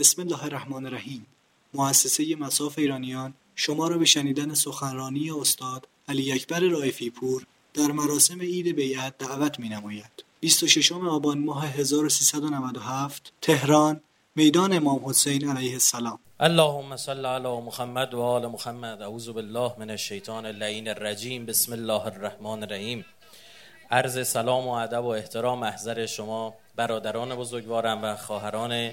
بسم الله الرحمن الرحیم. مؤسسه مساف ایرانیان شما را به شنیدن سخنرانی استاد علی اکبر رائفی پور در مراسم عید بیعت دعوت می نماید. 26 آبان ماه 1397 تهران میدان امام حسین علیه السلام. اللهم صل علی محمد و آل محمد. اعوذ بالله من الشیطان اللعین الرجیم. بسم الله الرحمن الرحیم. عرض سلام و ادب و احترام محضر شما برادران بزرگوارم و خواهران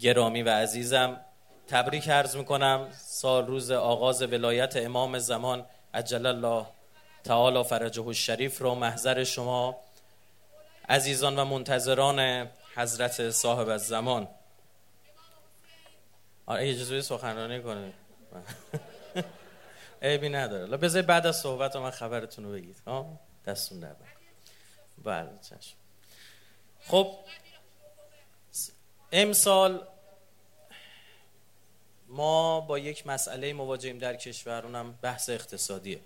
گرامی و عزیزم تبریک عرض می‌کنم. سال روز آغاز ولایت امام زمان عجل الله تعالی فرجه الشریف رو محضر شما عزیزان و منتظران حضرت صاحب الزمان. آره اجازه سخنرانی کنه عیبی نداره. بذار بعد از صحبت من خبرتون رو بگید. دستون در بله چشم. خب امسال ما با یک مسئله مواجهیم در کشور اونم بحث اقتصادیه.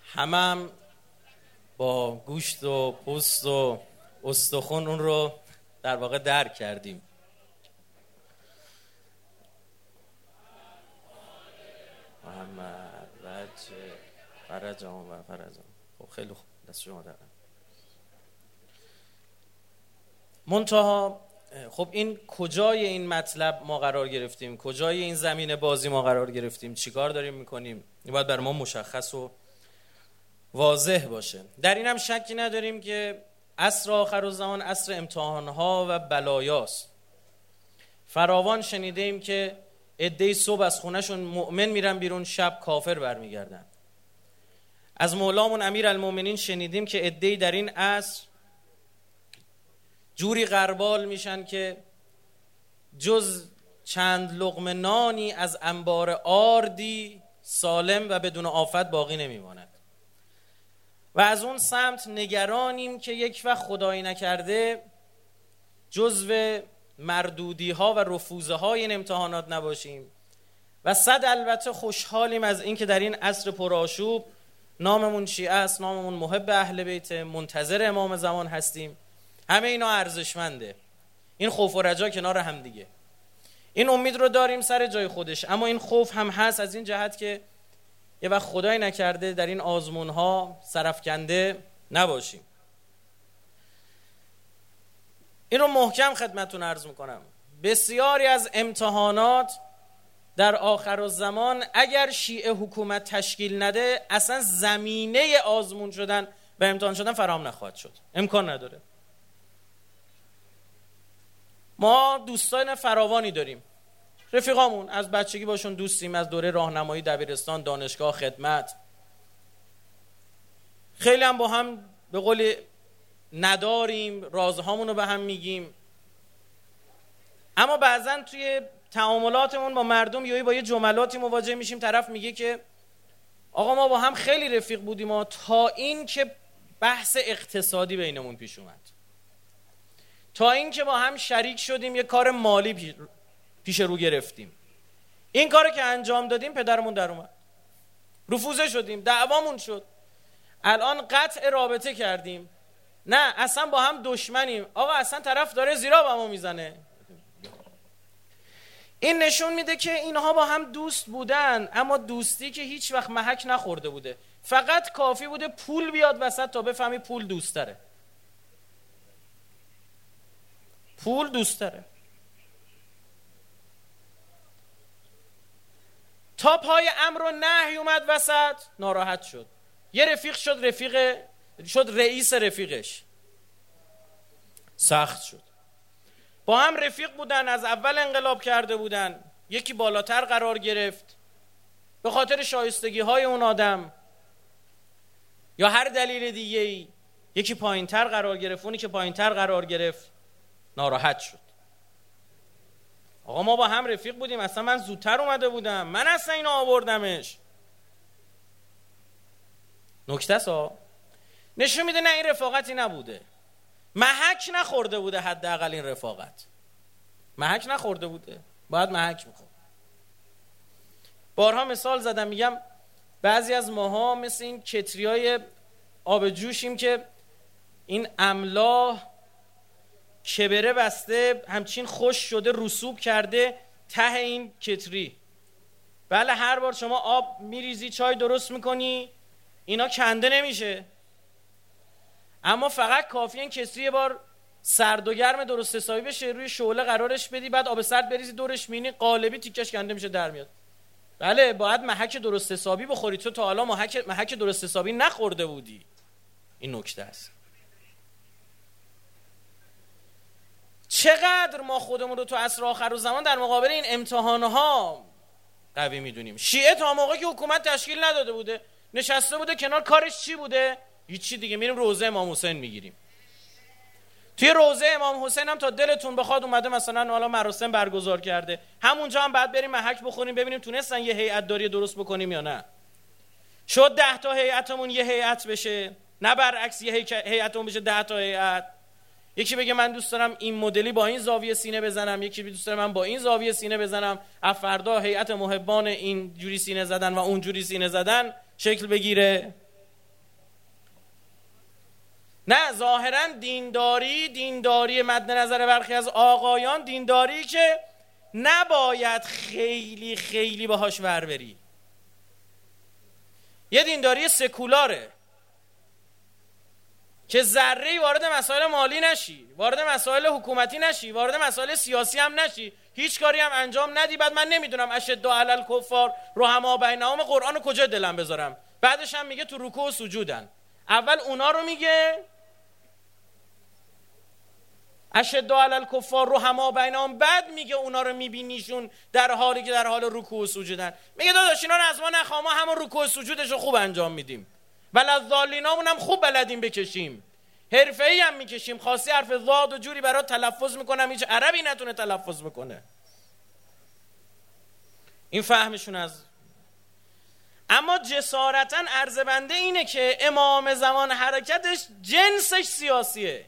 همم هم با گوشت و پوست و استخون اون رو در واقع درک کردیم. محمد رجه فرج و فرج خب خیلی خوب. دست شما دارم منتها خب این کجای این مطلب ما قرار گرفتیم؟ کجای این زمین بازی ما قرار گرفتیم؟ چیکار داریم می‌کنیم؟ این باید بر ما مشخص و واضح باشه. در این هم شکی نداریم که عصر آخر و زمان عصر امتحانها و بلایاست. فراوان شنیده که عده صبح از خونهشون مؤمن میرن بیرون شب کافر برمیگردن. از مولامون امیر شنیدیم که عده در این عصر جوری غربال میشن که جز چند لغم نانی از انبار آردی سالم و بدون آفت باقی نمیماند. و از اون سمت نگرانیم که یک وقت خدایی نکرده جزو مردودی ها و رفوزه های این امتحانات نباشیم و صد البته خوشحالیم از اینکه در این عصر پرآشوب ناممون شیعه است ناممون محب اهل بیت منتظر امام زمان هستیم. همه اینا ارزشمنده. این خوف و رجا کنار هم دیگه. این امید رو داریم سر جای خودش. اما این خوف هم هست از این جهت که یه وقت خدای نکرده در این آزمون ها سرفکنده نباشیم. این رو محکم خدمتون عرض می‌کنم. بسیاری از امتحانات در آخر زمان اگر شیعه حکومت تشکیل نده اصلا زمینه آزمون شدن و امتحان شدن فرام نخواهد شد. امکان نداره. ما دوستان فراوانی داریم. رفیقامون از بچگی باشون دوستیم از دوره راهنمایی دبیرستان دانشگاه خدمت. خیلی هم با هم به قول نداریم رازهامون رو به هم میگیم. اما بعضا توی تعاملاتمون با مردم یا با یه جملاتی مواجه میشیم طرف میگه که آقا ما با هم خیلی رفیق بودیم تا این که بحث اقتصادی بینمون پیش اومد. تا اینکه با هم شریک شدیم یه کار مالی پیش رو گرفتیم. این کار که انجام دادیم پدرمون در اومد. رفوزه شدیم دعوامون شد. الان قطع رابطه کردیم. نه اصلا با هم دشمنیم. آقا اصلا طرف داره زیرا به ما می‌زنه. این نشون میده که اینها با هم دوست بودن اما دوستی که هیچ وقت محک نخورده بوده. فقط کافی بوده پول بیاد وسط تا بفهمی پول دوست داره. پول دوست داره. تا پای امر و نهی اومد وسط ناراحت شد. یه رفیق شد رفیق شد رئیس رفیقش. سخت شد. با هم رفیق بودن از اول انقلاب کرده بودن. یکی بالاتر قرار گرفت. به خاطر شایستگی های اون آدم. یا هر دلیل دیگه ای یکی پایینتر قرار گرفت اونی که پایینتر قرار گرفت. ناراحت شد. آقا ما با هم رفیق بودیم اصلا من زودتر اومده بودم. من اصلا اینو آوردمش. نکته سا نشون میده نه این رفاقتی نبوده. محک نخورده بوده حداقل این رفاقت. محک نخورده بوده. باید محک می‌خورد. بارها مثال زدم میگم بعضی از ماها مثل این کتری های آب جوشیم که این املاح کبره بسته همچین خوش شده رسوب کرده ته این کتری. بله هر بار شما آب میریزی چای درست می‌کنی اینا کنده نمیشه. اما فقط کافی این کسری یه بار سرد و گرم درست حسابی بشه روی شعله قرارش بدی بعد آب سرد بریزی دورش مینی قالبی تیکش کنده میشه در میاد. بله باید محک درست حسابی بخوری. تو تا حالا محک, محک درست حسابی نخورده بودی. این نکته است. چقدر ما خودمون رو تو عصر آخر و زمان در مقابل این امتحان ها قوی می‌دونیم. شیعه تا موقعی که حکومت تشکیل نداده بوده نشسته بوده کنار کارش چی بوده؟ هیچی دیگه. میریم روزه امام حسین می‌گیریم. توی روزه امام حسین هم تا دلتون بخواد اومده مثلا حالا مراسم برگزار کرده. همونجا هم بعد بریم محک بخوریم ببینیم تونستن یه هیئت داری درست بکنیم یا نه. شد ده تا هیئتمون یه هیئت بشه. نه برعکس یه هیئتمون بشه ده تا هیئت. یکی بگه من دوست دارم این مدلی با این زاویه سینه بزنم یکی دوست دارم من با این زاویه سینه بزنم. افردا هیئت محبان این جوری سینه زدن و اون جوری سینه زدن شکل بگیره. نه ظاهرا دینداری دینداری مد نظر برخی از آقایان دینداری که نباید خیلی خیلی باهاش ور بری. یه دینداری سکولاره. که ذره وارد مسائل مالی نشی وارد مسائل حکومتی نشی وارد مسائل سیاسی هم نشی. هیچ کاری هم انجام ندی. بعد من نمی‌دونم اشد علل کفار رحما بینهم قرآن رو کجا دلم بذارم. بعدش هم میگه تو رکوع و سجودن. اول اونا رو میگه اشد علل کفار رو هما بینام بعد میگه اونا رو میبینیشون در حالی که در حال رکوع و سجودن. میگه داداش اینا از ما نخواه ما همون رکوع و سجودش رو خوب انجام میدیم. بل از هم خوب بلدیم بکشیم. حرفه ای هم می‌کشیم. خاصی حرف ضاد و جوری برای تلفظ می‌کنم. هیچ عربی نتونه تلفظ بکنه. این فهمشون از اما جسارتا عرض اینه که امام زمان حرکتش جنسش سیاسیه.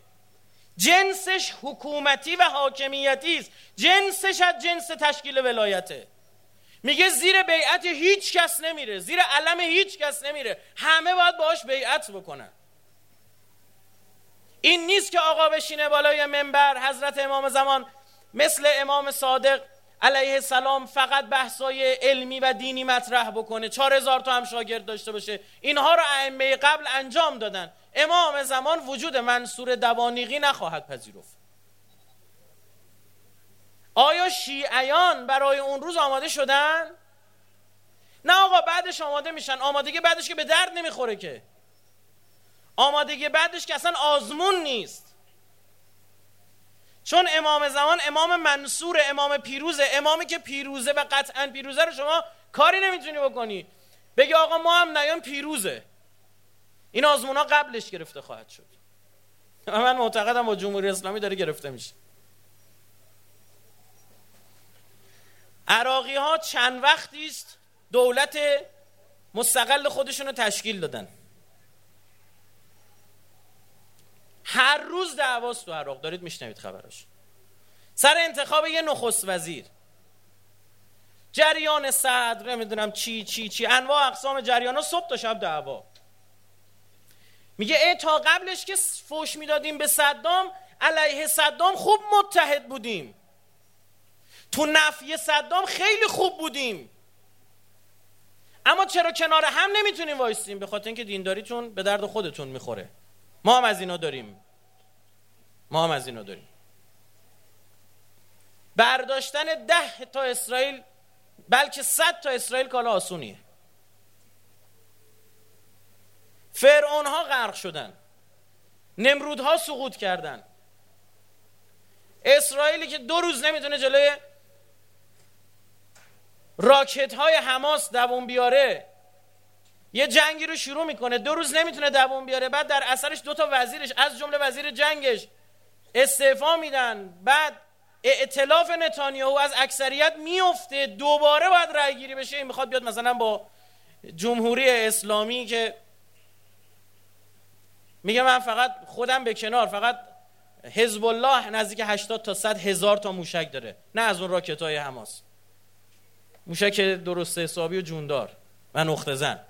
جنسش حکومتی و حاکمیتی است. جنسش از جنس تشکیل ولایته. میگه زیر بیعت هیچ کس نمیره. زیر علم هیچ کس نمیره. همه باید باش بیعت بکنن. این نیست که آقا بشینه بالای منبر حضرت امام زمان مثل امام صادق علیه السلام فقط بحثای علمی و دینی مطرح بکنه. چهار هزار تا هم شاگرد داشته باشه. اینها رو ائمه قبل انجام دادن. امام زمان وجود منصور دوانیقی نخواهد پذیرفت. آیا شیعیان برای اون روز آماده شدن؟ نه آقا بعدش آماده میشن. آمادگی بعدش که به درد نمی‌خوره که. آمادگی بعدش که اصلا آزمون نیست. چون امام زمان امام منصور امام پیروزه. امامی که پیروزه و قطعا پیروزه رو شما کاری نمی‌تونی بکنی. بگی آقا ما هم نیام پیروزه. این آزمون ها قبلش گرفته خواهد شد. من معتقدم با جمهوری اسلامی داره گرفته میشه. عراقی ها چند وقتی است دولت مستقل خودشون رو تشکیل دادن. هر روز دعواست تو عراق. دارید میشنوید خبراش سر انتخاب یه نخست وزیر. جریان صدر نمی‌دونم چی چی چی. انواع اقسام جریان ها صبح تا شب دعوا. میگه ای تا قبلش که فوش می‌دادیم به صدام علیه صدام خوب متحد بودیم. تو نفی صدام خیلی خوب بودیم. اما چرا کنار هم نمی‌تونیم وایستیم به خاطر اینکه دینداریتون به درد خودتون می‌خوره. ما هم از اینا داریم. ما هم از اینا داریم. برداشتن ده تا اسرائیل بلکه صد تا اسرائیل کالا آسونیه. فرعون ها غرق شدن. نمرود ها سقوط کردن. اسرائیلی که دو روز نمی‌تونه جلوی راکت های حماس دووم بیاره. یه جنگی رو شروع می‌کنه. دو روز نمی‌تونه دووم بیاره. بعد در اثرش دو تا وزیرش از جمله وزیر جنگش استعفا میدن. بعد ائتلاف نتانیاهو از اکثریت میفته دوباره باید رأی گیری بشه. این می‌خواد بیاد مثلا با جمهوری اسلامی که میگه من فقط خودم به کنار فقط حزب الله نزدیک 80 تا 100 هزار تا موشک داره. نه از اون راکت های حماس. موشک درست حسابی و جوندار و نقطه زن.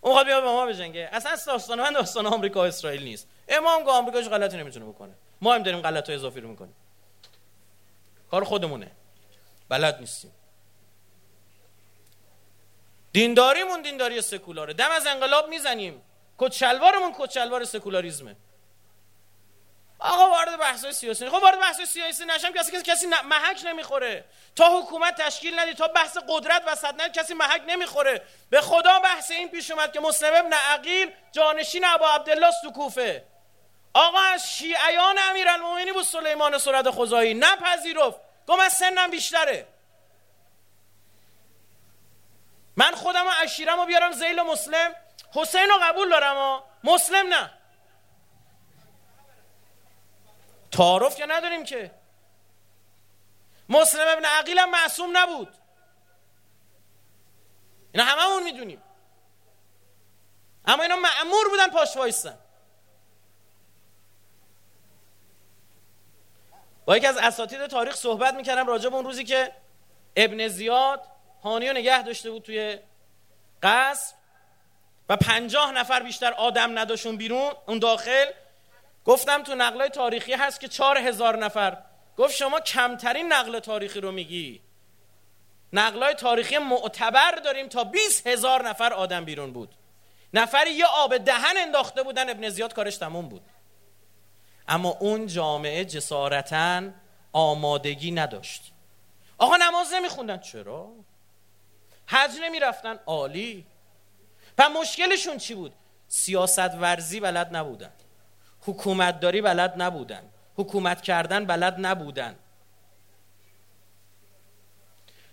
اون خواهد بیا به ما بجنگه. اصلا داستان من داستان آمریکا و اسرائیل نیست. امام گاه آمریکا غلطی نمی‌تونه بکنه. ما هم داریم غلط اضافی رو می‌کنیم. کار خودمونه. بلد نیستیم. دینداریمون دینداری سکولاره. دم از انقلاب می‌زنیم. کچلوارمون کچلوار سکولاریزمه. آقا وارد بحث سیاسی خب وارد بحث سیاسی نشم. کسی کسی محک نمی‌خوره. تا حکومت تشکیل ندی تا بحث قدرت و ندی کسی محک نمی‌خوره. به خدا بحث این پیش اومد که مسلم ابن عقیل جانشین ابا عبدالله تو کوفه آقا از شیعیان امیرالمومنین بود سلیمان سرد خزایی نپذیرفت. گفت من سنم بیشتره. من خودم و اشیرم رو بیارم زیل مسلم. حسین رو قبول دارم و مسلم نه. تعارف که نداریم که. مسلم ابن عقیل هم معصوم نبود. اینا هممون می‌دونیم. اما اینا معمور بودن پاش وایستن. با یکی از اساتید تاریخ صحبت می‌کردم راجع به اون روزی که ابن زیاد هانی نگه داشته بود توی قصر و پنجاه نفر بیشتر آدم نداشون بیرون اون داخل گفتم تو نقلای تاریخی هست که چهار هزار نفر. گفت شما کمترین نقل تاریخی رو میگی. نقلای تاریخی معتبر داریم تا 20 هزار نفر آدم بیرون بود. نفری یه آب دهن انداخته بودن ابن زیاد کارش تموم بود. اما اون جامعه جسارتا آمادگی نداشت. آقا نماز نمیخوندن. چرا؟ حج نمی‌رفتن. عالی. و مشکلشون چی بود؟ سیاست ورزی بلد نبودن. حکومت داری بلد نبودن. حکومت کردن بلد نبودن.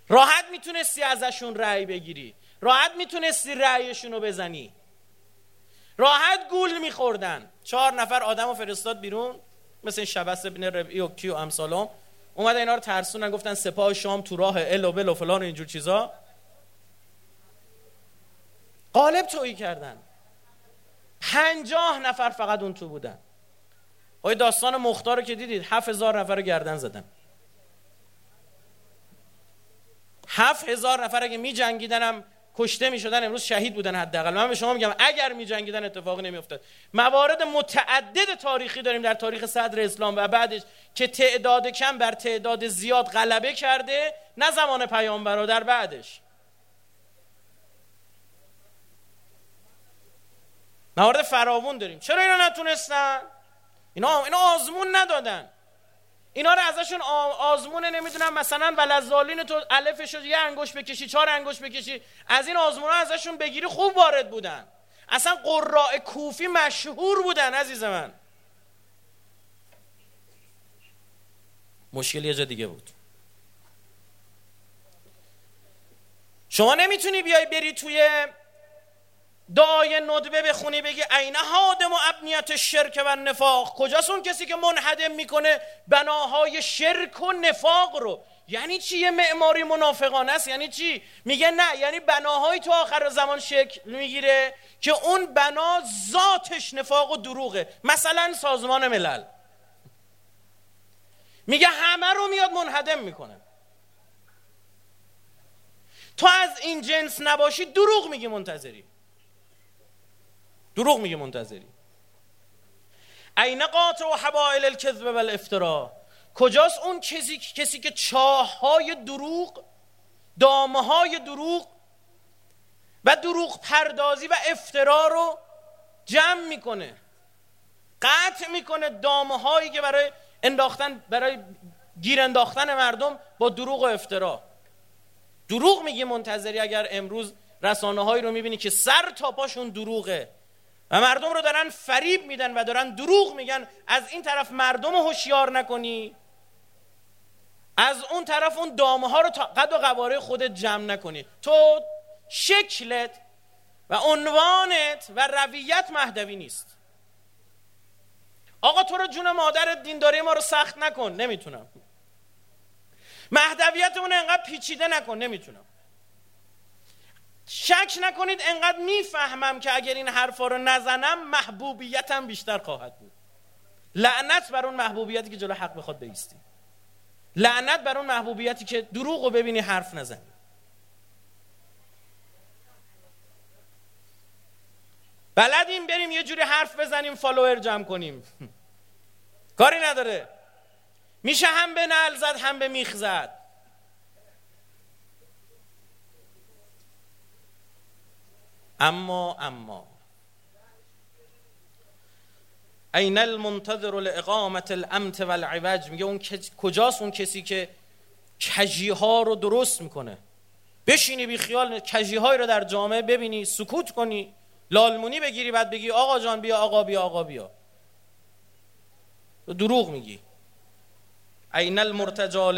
راحت می‌تونستی ازشون رأی بگیری. راحت می‌تونستی رأیشون رو بزنی. راحت گول میخوردن. چهار نفر آدم و فرستاد بیرون. مثل شبس ابن ربعی و کی و امثالم اومدن اینا رو ترسونن گفتن سپاه شام تو راه ال و بل و فلان و اینجور چیزا. قالب تویی کردن. پنجاه نفر فقط اون تو بودن. های داستان مختار رو که دیدید هفت هزار نفر رو گردن زدن. هفت هزار نفر اگه می هم کشته می شدن امروز شهید بودن حداقل. من به شما میگم اگر می جنگیدن اتفاقی نمی افتاد موارد متعدد تاریخی داریم در تاریخ صدر اسلام و بعدش که تعداد کم بر تعداد زیاد غلبه کرده نه زمان پیامبر در بعدش. موارد فراوون داریم. چرا اینا نتونستن؟ اینا اینا آزمون ندادن. اینا رو ازشون آزمون نمی‌دونم مثلا ولزالین تو الفش یه انگوش بکشی چهار انگوش بکشی از این آزمون ها ازشون بگیری خوب وارد بودن. اصلا قراء کوفی مشهور بودن عزیز من. مشکل یه جا دیگه بود. شما نمی‌تونی بیای بری توی دعای ندبه بخونی بگی عین هادم و ابنیت شرک و نفاق. کجاست اون کسی که منحدم می‌کنه؟ بناهای شرک و نفاق رو. یعنی چی یه معماری منافقانه است؟ یعنی چی؟ میگه نه یعنی بناهایی تو آخر زمان شکل می‌گیره که اون بنا ذاتش نفاق و دروغه. مثلا سازمان ملل. میگه همه رو میاد منحدم می‌کنه. تو از این جنس نباشی دروغ میگی منتظری. دروغ میگه منتظری. عین قاطع و حبائل الکذب و الافترا کجاست اون کسی, کسی که چاه های دروغ دامه های دروغ و دروغ پردازی و افترا رو جمع می‌کنه. قطع می‌کنه دامه هایی که برای انداختن برای گیر انداختن مردم با دروغ و افترا دروغ میگه منتظری اگر امروز رسانه هایی رو می‌بینی که سر تا پاشون دروغه. و مردم رو دارن فریب میدن و دارن دروغ میگن. از این طرف مردم رو هوشیار نکنی. از اون طرف اون دامه ها رو تا قد و قواره خودت جمع نکنی. تو شکلت و عنوانت و رویت مهدوی نیست. آقا تو رو جون مادر دینداری ما رو سخت نکن. نمی‌تونم. مهدویتمون انقدر پیچیده نکن. نمی‌تونم. شک نکنید انقدر می‌فهمم که اگر این حرفا رو نزنم محبوبیتم بیشتر خواهد بود. لعنت بر اون محبوبیتی که جلو حق بخواد بیستی لعنت بر اون محبوبیتی که دروغ رو ببینی حرف نزنی. بلدیم بریم یه جوری حرف بزنیم فالوور جمع کنیم. کاری نداره. میشه هم به نل زد هم به میخ زد. اما اما. این المنتظر لاقامت الامت والعوج میگه اون کجاست اون کسی که کجی ها رو درست می‌کنه؟ بشینی بی خیال کجی های رو در جامعه ببینی سکوت کنی لالمونی بگیری بعد بگی آقا جان بیا آقا بیا آقا بیا. دروغ میگی. این المرتجا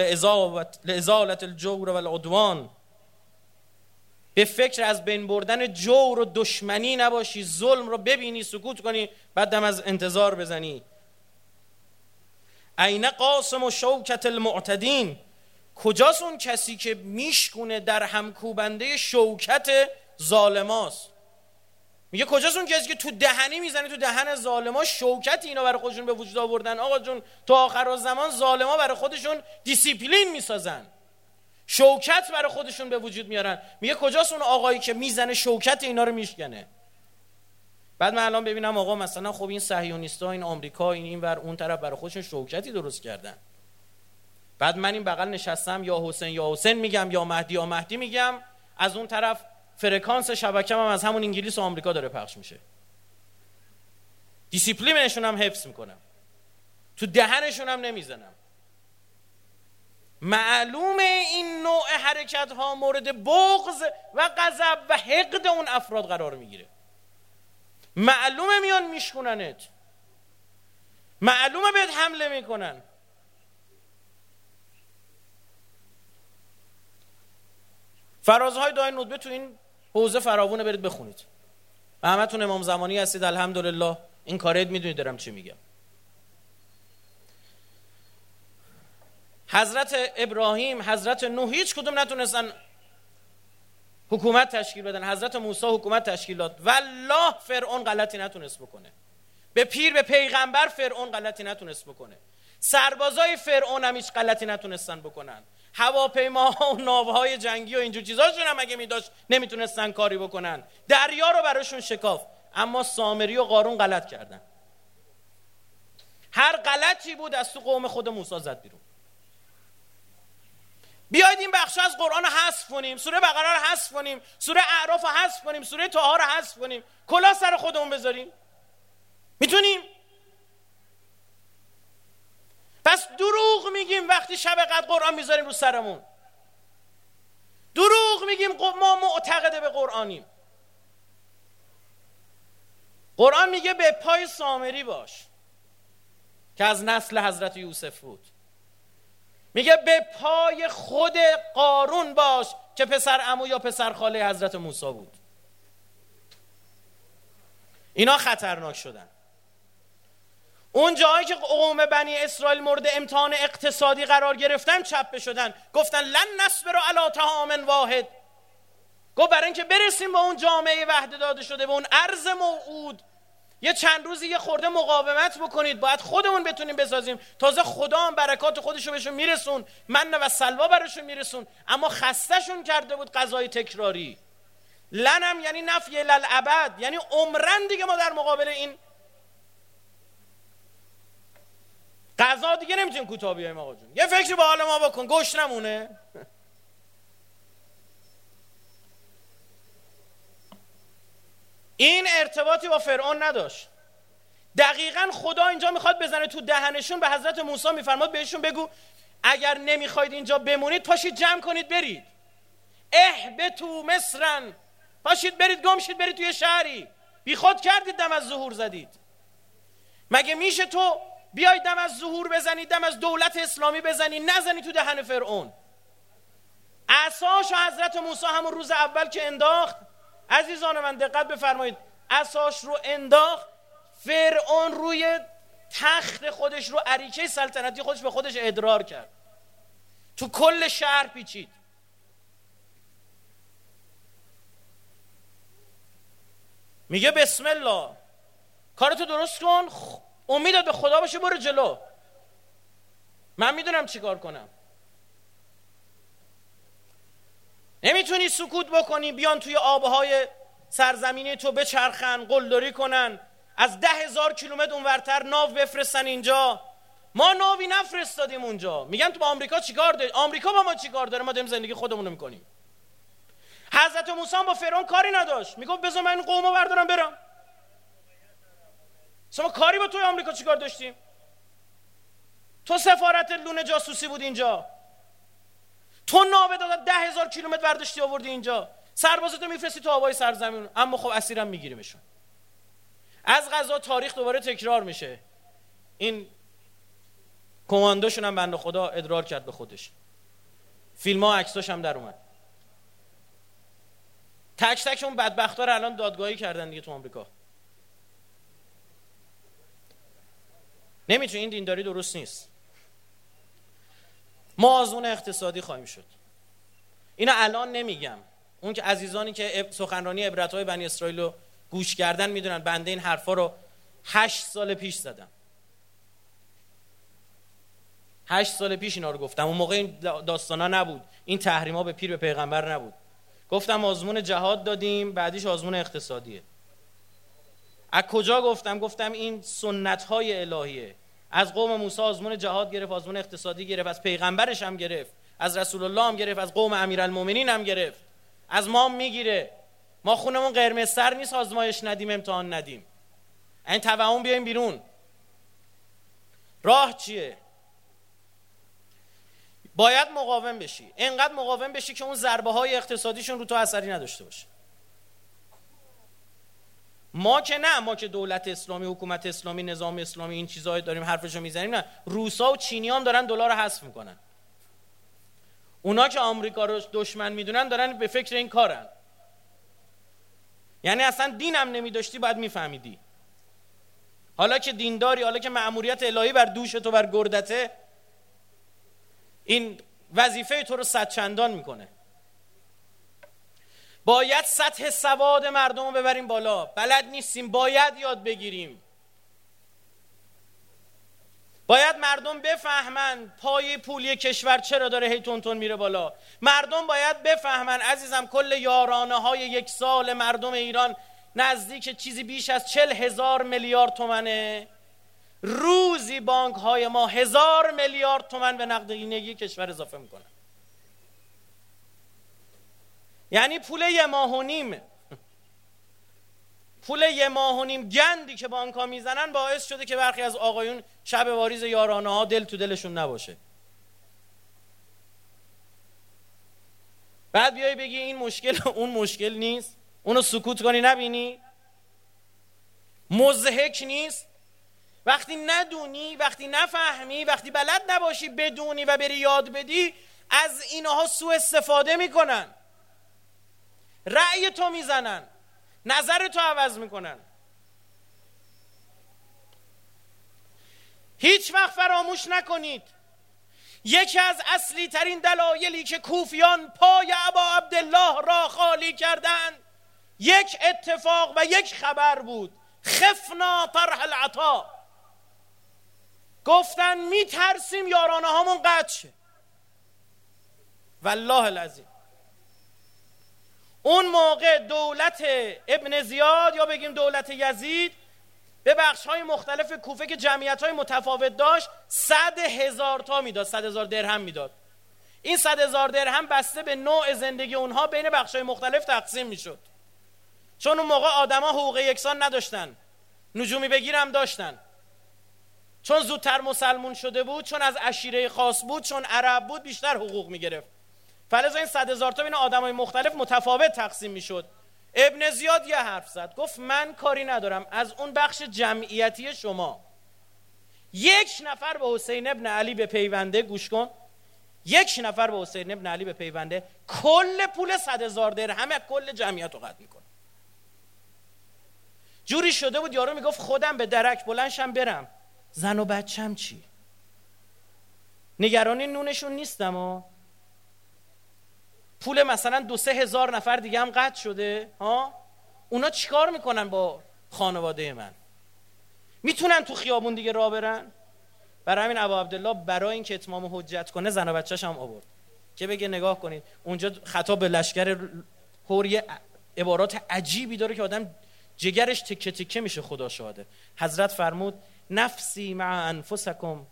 لازالت الجور والعدوان. به فکر از بین بردن جور و دشمنی نباشی ظلم رو ببینی سکوت کنی بعد از انتظار بزنی. عین قاسم و شوکت المعتدین. کجاست اون کسی که میشکونه در همکوبنده شوکت ظالماست؟ میگه کجاست اون کسی که تو دهنی می‌زنه تو دهن ظالما شوکت اینا برای خودشون به وجود آوردن؟ آقا جون تو آخر زمان ظالما برای خودشون دیسیپلین می‌سازن. شوکت برای خودشون به وجود میارن. میگه کجاست اون آقایی که می‌زنه شوکت اینا رو میشکنه؟ بعد من الان ببینم آقا مثلا خب این صهیونیستا این آمریکا این این ور اون طرف برای خودشون شوکتی درست کردن. بعد من این بغل نشستم یا حسین یا حسین میگم یا مهدی یا مهدی میگم از اون طرف فرکانس شبکه هم از همون انگلیس و آمریکا داره پخش میشه. دیسیپلینشون هم حفظ می‌کنم. تو دهنشون هم نمی‌زنم. معلوم این نوع حرکت ها مورد بغض و غضب و حقد اون افراد قرار می‌گیره. معلومه میان میشکننت. معلومه بهت حمله می‌کنن. فرازهای دای ندبه تو این حوزه فراوونه برید بخونید. و همتون امام زمانی هستید الحمدلله. این کارت می‌دونید دارم چی میگم. حضرت ابراهیم حضرت نوح هیچ کدوم نتونستن حکومت تشکیل بدن. حضرت موسی حکومت تشکیل داد. والله فرعون غلطی نتونست بکنه. به پیر به پیغمبر فرعون غلطی نتونست بکنه. سربازای فرعون هم هیچ غلطی نتونستن بکنن. هواپیماها و ناوهای جنگی و اینجور چیزاشون هم اگه میداشت نمی‌تونستن کاری بکنن. دریا رو براشون شکاف. اما سامری و قارون غلط کردن. هر غلطی بود از تو قوم خود موسی زد بیرون. بیاید این بخش از قرآن رو حذف کنیم سوره بقره رو حذف کنیم سوره اعراف رو حذف کنیم سوره طه رو حذف کنیم. کلا سر خودمون بذاریم. می‌تونیم؟ پس دروغ میگیم وقتی شب قد قرآن می‌ذاریم رو سرمون. دروغ میگیم ما معتقده به قرآنیم. قرآن میگه به پای سامری باش که از نسل حضرت یوسف بود. میگه به پای خود قارون باش که پسر امو یا پسر خاله حضرت موسی بود. اینا خطرناک شدن. اون جایی که قوم بنی اسرائیل مورد امتحان اقتصادی قرار گرفتن چپه شدن گفتن لن نصبر علی طعام واحد. گفت برای اینکه برسیم با اون جامعه وحده داده شده به اون ارز موعود یه چند روزی یه خورده مقاومت بکنید. باید خودمون بتونیم بسازیم. تازه خدا هم برکات خودش رو بهشون میرسون. من و سلوا براشون میرسون. اما خستشون کرده بود غذای تکراری. لنم یعنی نفی للعبد. یعنی عمرن دیگه ما در مقابل این. غذا دیگه نمی‌تونیم کوتاه بیایم آقا جون. یه فکری با حال ما بکن. گوش نمونه این ارتباطی با فرعون نداشت. دقیقا خدا اینجا می‌خواد بزنه تو دهنشون به حضرت موسی میفرماد بهشون بگو اگر نمی‌خواید اینجا بمونید پاشید جمع کنید برید. اه تو مصرن پاشید برید گمشید برید توی شهری. بی خود کردید دم از ظهور زدید. مگه میشه تو بیاید دم از ظهور بزنید دم از دولت اسلامی بزنید نزنید تو دهن فرعون؟ اساش حضرت موسی همون روز اول که انداخت عزیزان من دقت بفرمایید. اساش رو انداخت فرعون روی تخت خودش رو عریچه سلطنتی خودش به خودش ادرار کرد. تو کل شهر پیچید. میگه بسم الله. کارتو درست کن امیدت به خدا باشه برو جلو. من می‌دونم چیکار کنم. نمی‌تونی سکوت بکنی بیان توی آبهای سرزمینی تو بچرخن قلدری کنن. از ده هزار کیلومتر اونورتر ناو بفرستن اینجا. ما ناوی نفرستادیم اونجا. میگن تو با آمریکا چیکار داری؟ آمریکا با ما چیکار داره؟ ما داریم زندگی خودمون رو می‌کنیم. حضرت موسی با فرعون کاری نداشت. می‌گفت بذار من قومو بردارم برم. شما کاری با توی آمریکا چیکار داشتیم؟ تو سفارت لونه جاسوسی بود اینجا. تو نابه ده هزار کیلومتر برداشتی آوردی اینجا. سربازتو میفرستی تو هوای سرزمین. اما خب اسیرم میگیریمشون. از غذا تاریخ دوباره تکرار میشه. این کماندوشون هم بنده خدا ادرار کرد به خودش. فیلم ها عکساش هم در اومد. تک تک اون بدبختا رو الان دادگاهی کردن دیگه تو آمریکا. نمی‌تونه این دینداری درست نیست. ما آزمون اقتصادی خواهیم شد. اینا الان نمیگم. اون که عزیزانی که سخنرانی عبرت های بنی اسرائیل رو گوش کردن می‌دونن بنده این حرفا رو هشت سال پیش زدم. هشت سال پیش اینا رو گفتم. اون موقع این داستانا نبود. این تحریما به پیر به پیغمبر نبود. گفتم آزمون جهاد دادیم بعدیش آزمون اقتصادیه. از کجا گفتم؟ گفتم این سنت های الهیه. از قوم موسی آزمون جهاد گرفت آزمون اقتصادی گرفت از پیغمبرش هم گرفت از رسول الله هم گرفت از قوم امیرالمومنین هم گرفت. از ما می‌گیره. ما خونمون قرمز سر نیست آزمایش ندیم امتحان ندیم. این توهم بیایم بیرون. راه چیه؟ باید مقاوم بشی. اینقدر مقاوم بشی که اون ضربه های اقتصادیشون رو تو اثری نداشته باشه. ما که نه ما که دولت اسلامی حکومت اسلامی نظام اسلامی این چیزهای داریم حرفشو می‌زنیم نه. روسا و چینی هم دارن دلار حذف می‌کنن. اونا که آمریکا رو دشمن می‌دونن دارن به فکر این کارن. یعنی اصلا دینم نمیداشتی باید میفهمیدی. حالا که دینداری حالا که معموریت الهی بر دوش تو بر گردته این وظیفه تو رو صد چندان می‌کنه. باید سطح سواد مردم رو ببریم بالا. بلد نیستیم باید یاد بگیریم. باید مردم بفهمن پای پولی کشور چرا داره هی تون میره بالا. مردم باید بفهمن عزیزم کل یارانه های یک سال مردم ایران نزدیک چیزی بیش از چل هزار میلیارد تومنه. روزی بانک های ما هزار میلیارد تومن به نقدینگی کشور اضافه می‌کنن. یعنی پول یه ماه و نیم. پول یه ماه و نیم گندی که بانک ها می‌زنن باعث شده که برخی از آقایون شب واریز یارانه ها دل تو دلشون نباشه. بعد بیای بگی این مشکل اون مشکل نیست. اونو سکوت کنی نبینی. مزهک نیست. وقتی ندونی وقتی نفهمی وقتی بلد نباشی بدونی و بری یاد بدی از اینها سوء استفاده می‌کنن. رأی تو می‌زنن. نظر تو عوض می‌کنن. هیچ وقت فراموش نکنید. یکی از اصلی ترین دلایلی که کوفیان پای ابا عبدالله را خالی کردند یک اتفاق و یک خبر بود. خفنا طرح العطا. گفتن میترسیم یارانه هامون قطع شه. والله العظیم. اون موقع دولت ابن زیاد یا بگیم دولت یزید به بخش های مختلف کوفه که جمعیت های متفاوت داشت صد هزار تا می‌داد صد هزار درهم می‌داد. این صد هزار درهم بسته به نوع زندگی اونها بین بخش های مختلف تقسیم می‌شد. چون اون موقع آدما حقوق یکسان نداشتن نجومی بگیرم داشتن. چون زودتر مسلمون شده بود چون از اشیره خاص بود چون عرب بود بیشتر حقوق می‌گرفت. فلزا این صد هزار تا بین آدم های مختلف متفاوت تقسیم می‌شد. ابن زیاد یه حرف زد. گفت من کاری ندارم. از اون بخش جمعیتی شما. یک نفر به حسین ابن علی به پیونده گوش کن. یک نفر به حسین ابن علی به پیونده. کل پول صد هزار همه کل جمعیت رو قطع می‌کنه. جوری شده بود یارو می‌گفت خودم به درک بلنشم برم. زن و بچم چی؟ نگرانی نونشون نیستم و پول مثلا دو سه هزار نفر دیگه هم قطع شده ها؟ اونا چیکار می‌کنن با خانواده من؟ می‌تونن تو خیابون دیگه راه برن؟ برای همین ابا عبدالله برای اینکه اتمام حجت کنه زن و بچهش هم آورد. که بگه نگاه کنید اونجا خطاب به لشکر هوری عبارات عجیبی داره که آدم جگرش تکه تکه میشه خدا شاده حضرت فرمود نفسی مع انفسکم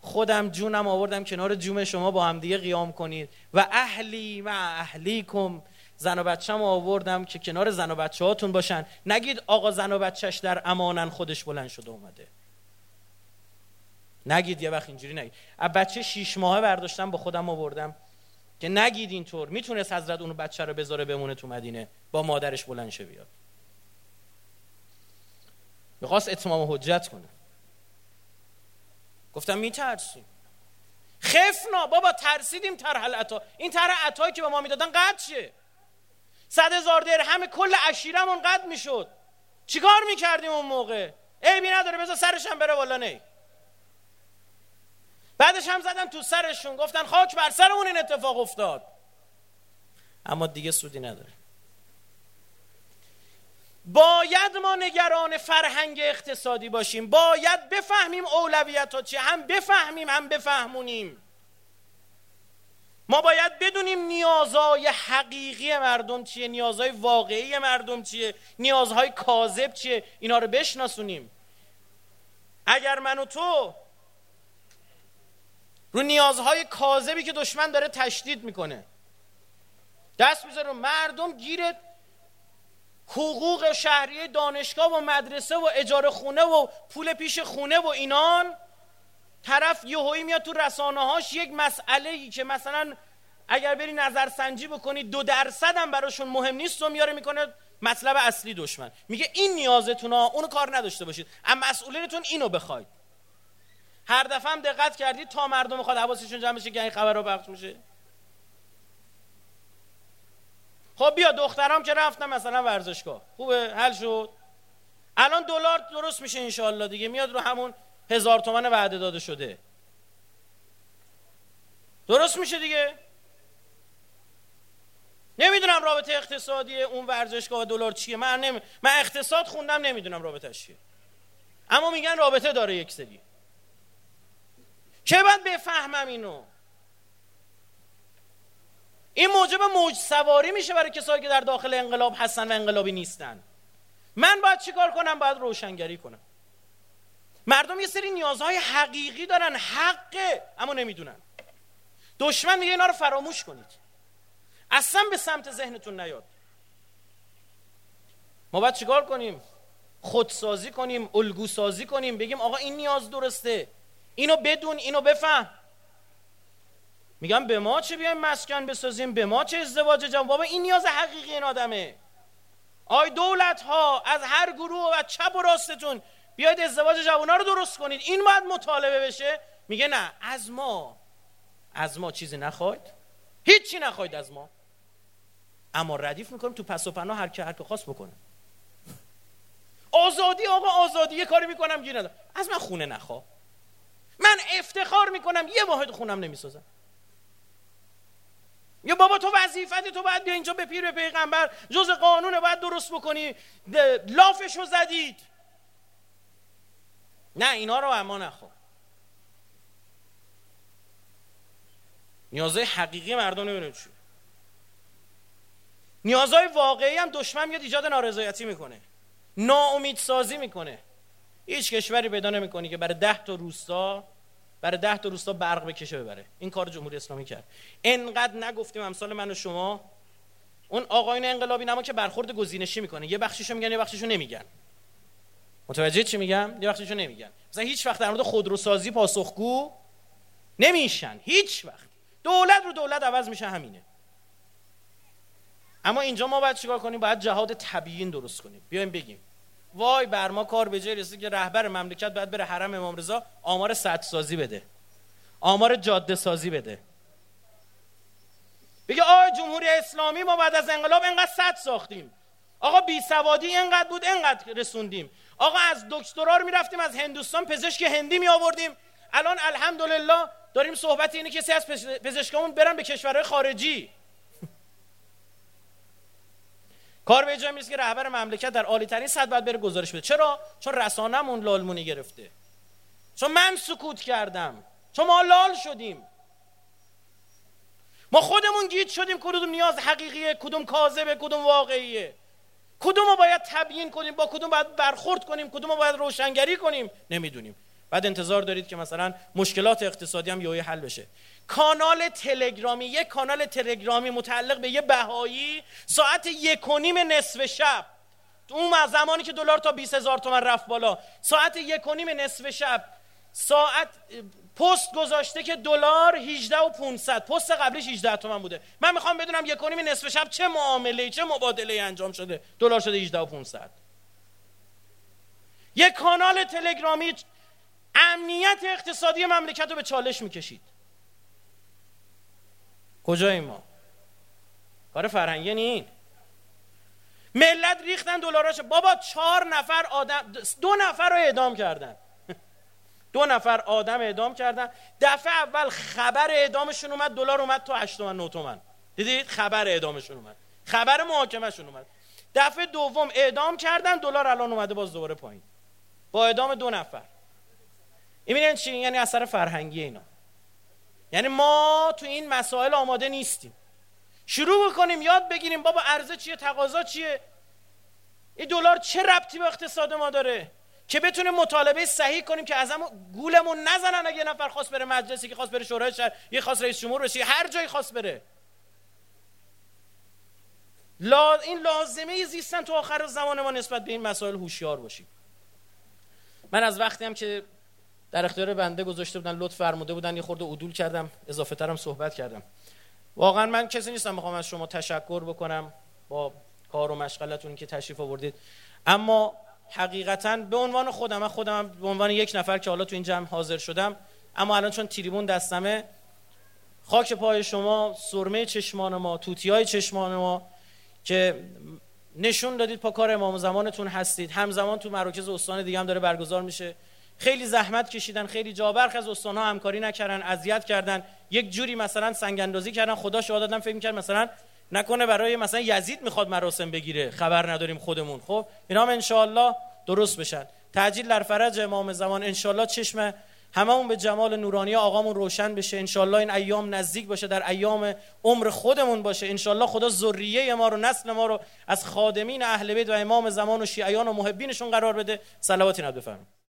خودم جونم آوردم کنار جوم شما با هم دیگه قیام کنید. و اهلی مع اهلیکم. زن و بچه‌م آوردم که کنار زن و بچه هاتون باشن. نگید آقا زن و بچهش در امانن خودش بلند شده اومده. نگید یه وقت اینجوری نگید. از بچه شیش ماهه برداشتم با خودم آوردم که نگید اینطور. می‌تونست حضرت اونو بچه رو بذاره بمونه تو مدینه با مادرش بلند شه بیاد. می‌خواست اتمام حجت کنه. گفتم میترسیم خفنا بابا ترسیدیم ترحل عطا این طرح عطایی که به ما می‌دادن قد شه صد هزار همه کل عشیرمون قد می‌شد. چیکار می‌کردیم اون موقع؟ عیبی نداره بذار سرشم بره والا نه بعدش هم زدن تو سرشون گفتن خاک بر سرمون این اتفاق افتاد. اما دیگه سودی نداره. باید ما نگران فرهنگ اقتصادی باشیم. باید بفهمیم اولویت ها چیه هم بفهمیم هم بفهمونیم. ما باید بدونیم نیازهای حقیقی مردم چیه نیازهای واقعی مردم چیه نیازهای کاذب چیه. اینا رو بشناسونیم. اگر من و تو رو نیازهای کاذبی که دشمن داره تشدید می‌کنه. دست می‌ذاره مردم گیرت حقوق شهری دانشگاه و مدرسه و اجاره خونه و پول پیش خونه و اینان. طرف یهویی میاد تو رسانه هاش یک مسئله ای که مثلا اگر بری نظرسنجی بکنی دو درصد هم براشون مهم نیست و میاره می‌کنه مطلب اصلی دشمن. میگه این نیازتون ها اونو کار نداشته باشید. اما مسئولینتون اینو بخواید. هر دفعه هم دقت کردید تا مردم می‌خواد حواسشون جمع بشه که این خبر رو پخش میشه. خب بیا دخترام که رفتم مثلا ورزشگاه. خوبه؟ حل شد. الان دلار درست میشه انشالله دیگه. میاد رو همون هزار تومن وعده داده شده. درست میشه دیگه. نمی‌دونم رابطه اقتصادی اون ورزشگاه و دلار چیه. من نمی... من اقتصاد خوندم نمی‌دونم رابطه چیه. اما میگن رابطه داره یک سری. چه باید بفهمم اینو؟ این موجب موج سواری میشه برای کسایی که در داخل انقلاب هستن و انقلابی نیستن. من باید چیکار کنم؟ باید روشنگری کنم. مردم یه سری نیازهای حقیقی دارن حقه اما نمی‌دونن. دشمن میگه اینا رو فراموش کنید. اصلا به سمت ذهنتون نیاد. ما باید چیکار کنیم؟ خودسازی کنیم الگو سازی کنیم بگیم آقا این نیاز درسته. اینو بدون اینو بفهم. میگم به ما چه بیایم مسکن بسازیم؟ به ما چه ازدواج جمع بابا این نیاز حقیقی این آدمه. آی دولت ها از هر گروه و چپ و راستتون بیاید ازدواج جوونا رو درست کنید. این باید مطالبه بشه. میگه نه از ما. از ما چیزی نخواید. هیچی نخواید از ما. اما ردیف می‌کنیم تو پس و پناه هر که هر که خواست بکنه. آزادی آقا آزادی. یه کاری می‌کنم گیر ندارم. از من خونه نخوا. من افتخار می‌کنم. یه واحد خونم نمی‌سازم. یا بابا تو وظیفت تو باید بیا اینجا به پیر به پیغمبر. جز قانون باید درست بکنی. لافشو زدید. نه اینا رو اما نخوا نیازهای حقیقی مردم نمی‌دونم چی. نیازهای واقعی هم دشمن میاد ایجاد نارضایتی می‌کنه. ناامید سازی می‌کنه. هیچ کشوری پیدا نمی‌کنی که برای ده تا روستا برای ده تا روستا برق بکشه ببره. این کار جمهوری اسلامی کرد. انقدر نگفتیم امثال من و شما اون آقاین انقلابی نما که برخورد گزینشی می‌کنه یه بخشیشو میگن یه بخشیشو نمیگن. متوجه چی میگم؟ یه بخشیشو نمیگن. مثلا هیچ وقت در مورد خودروسازی پاسخگو نمیشن. هیچ وقت. دولت رو دولت عوض میشه همینه. اما اینجا ما باید چیکار کنیم؟ باید جهاد تبیین درست کنیم. بیایم بگیم. وای بر ما کار به جای رسید که رهبر مملکت باید بره حرم امام رضا آمار سد سازی بده. آمار جاده سازی بده. بگه آ جمهوری اسلامی ما بعد از انقلاب انقدر صد ساختیم. آقا بی سوادی اینقدر بود اینقدر رسوندیم. آقا از دکترا رو می‌رفتیم از هندوستان پزشک هندی می آوردیم الان الحمدلله داریم صحبت اینه کسی از پزشکامون برن به کشورهای خارجی. کار به جای که رهبر مملکت در عالی ترین سطح باید بره گزارش بده. چرا؟ چون رسانمون لالمونی گرفته. چون من سکوت کردم. چون ما لال شدیم. ما خودمون گیت شدیم کدوم نیاز حقیقیه کدوم کاذبه کدوم واقعیه. کدوم رو باید تبیین کنیم با کدوم باید برخورد کنیم کدوم رو باید روشنگری کنیم؟ نمی‌دونیم. بعد انتظار دارید که مثلا مشکلات اقتصادی هم یهویی حل بشه. کانال تلگرامی یک کانال تلگرامی متعلق به یه بهایی ساعت یک و نیم نصف شب. اون زمانی که دلار تا 20 هزار تومن رفت بالا. ساعت یک و نیم نصف شب. ساعت پست گذاشته که دلار 18 و 500 پست قبلیش 18 تومن بوده. من می‌خوام بدونم یک و نیم نصف شب چه معامله چه مبادله انجام شده. دلار شده 18 و 500 یک کانال تلگرامی امنیت اقتصادی مملکت رو به چالش می‌کشید. کجای ما؟ کار فرهنگی نین. ملت ریختن دلاراشو. بابا چهار نفر آدم دو نفر رو اعدام کردن. دو نفر آدم اعدام کردن. دفعه اول خبر اعدامشون اومد دلار اومد تو 8 تومن 9 تومن. دیدید؟ خبر اعدامشون اومد. خبر محاکمهشون اومد. دفعه دوم اعدام کردن دلار الان اومده باز دوباره پایین. با اعدام دو نفر. این چی؟ یعنی اثر فرهنگی اینا. یعنی ما تو این مسائل آماده نیستیم. شروع بکنیم یاد بگیریم بابا عرضه چیه تقاضا چیه؟ این دلار چه ربطی به اقتصاد ما داره؟ که بتونیم مطالبه صحیح کنیم که ازمون گولمون نزنن اگه نفر خواست بره مجلسی که خواست بره شورای شهر یه خواست رئیس جمهور بشه هر جایی خواست بره. لا... این لازمه زیستن تو آخر زمان ما نسبت به این مسائل هوشیار باشیم. من از وقتی هم که در اختیار بنده گذاشته بودن لطف فرموده بودن یه خورده عدول کردم اضافه ترم صحبت کردم. واقعا من کسی نیستم می‌خوام از شما تشکر بکنم با کار و مشغلتون که تشریف آوردید. اما حقیقتا به عنوان خودم من خودم به عنوان یک نفر که حالا تو این جمع حاضر شدم اما الان چون تریبون دستمه خاک پای شما سرمه چشمان ما توتی های چشمان ما که نشون دادید پا کار امام زمانتون هستید. همزمان تو مراکز استان دیگه هم داره برگزار میشه. خیلی زحمت کشیدن خیلی جا برخ از استان ها همکاری نکردن اذیت کردن. یک جوری مثلا سنگ اندازی کردن خدا شما دادن فکر می‌کرد مثلا نکنه برای مثلا یزید می‌خواد مراسم بگیره. خبر نداریم خودمون. خب اینا هم انشاءالله درست بشن. تعجیل در فرج امام زمان انشاءالله چشم هممون به جمال نورانی آقامون روشن بشه. انشالله این ایام نزدیک باشه در ایام عمر خودمون باشه. انشالله خدا ذریه ما رو نسل ما رو از خادمین اهل بیت و امام زمان و شیعیان و محبینشون قرار بده. صلواتی بفرمایید.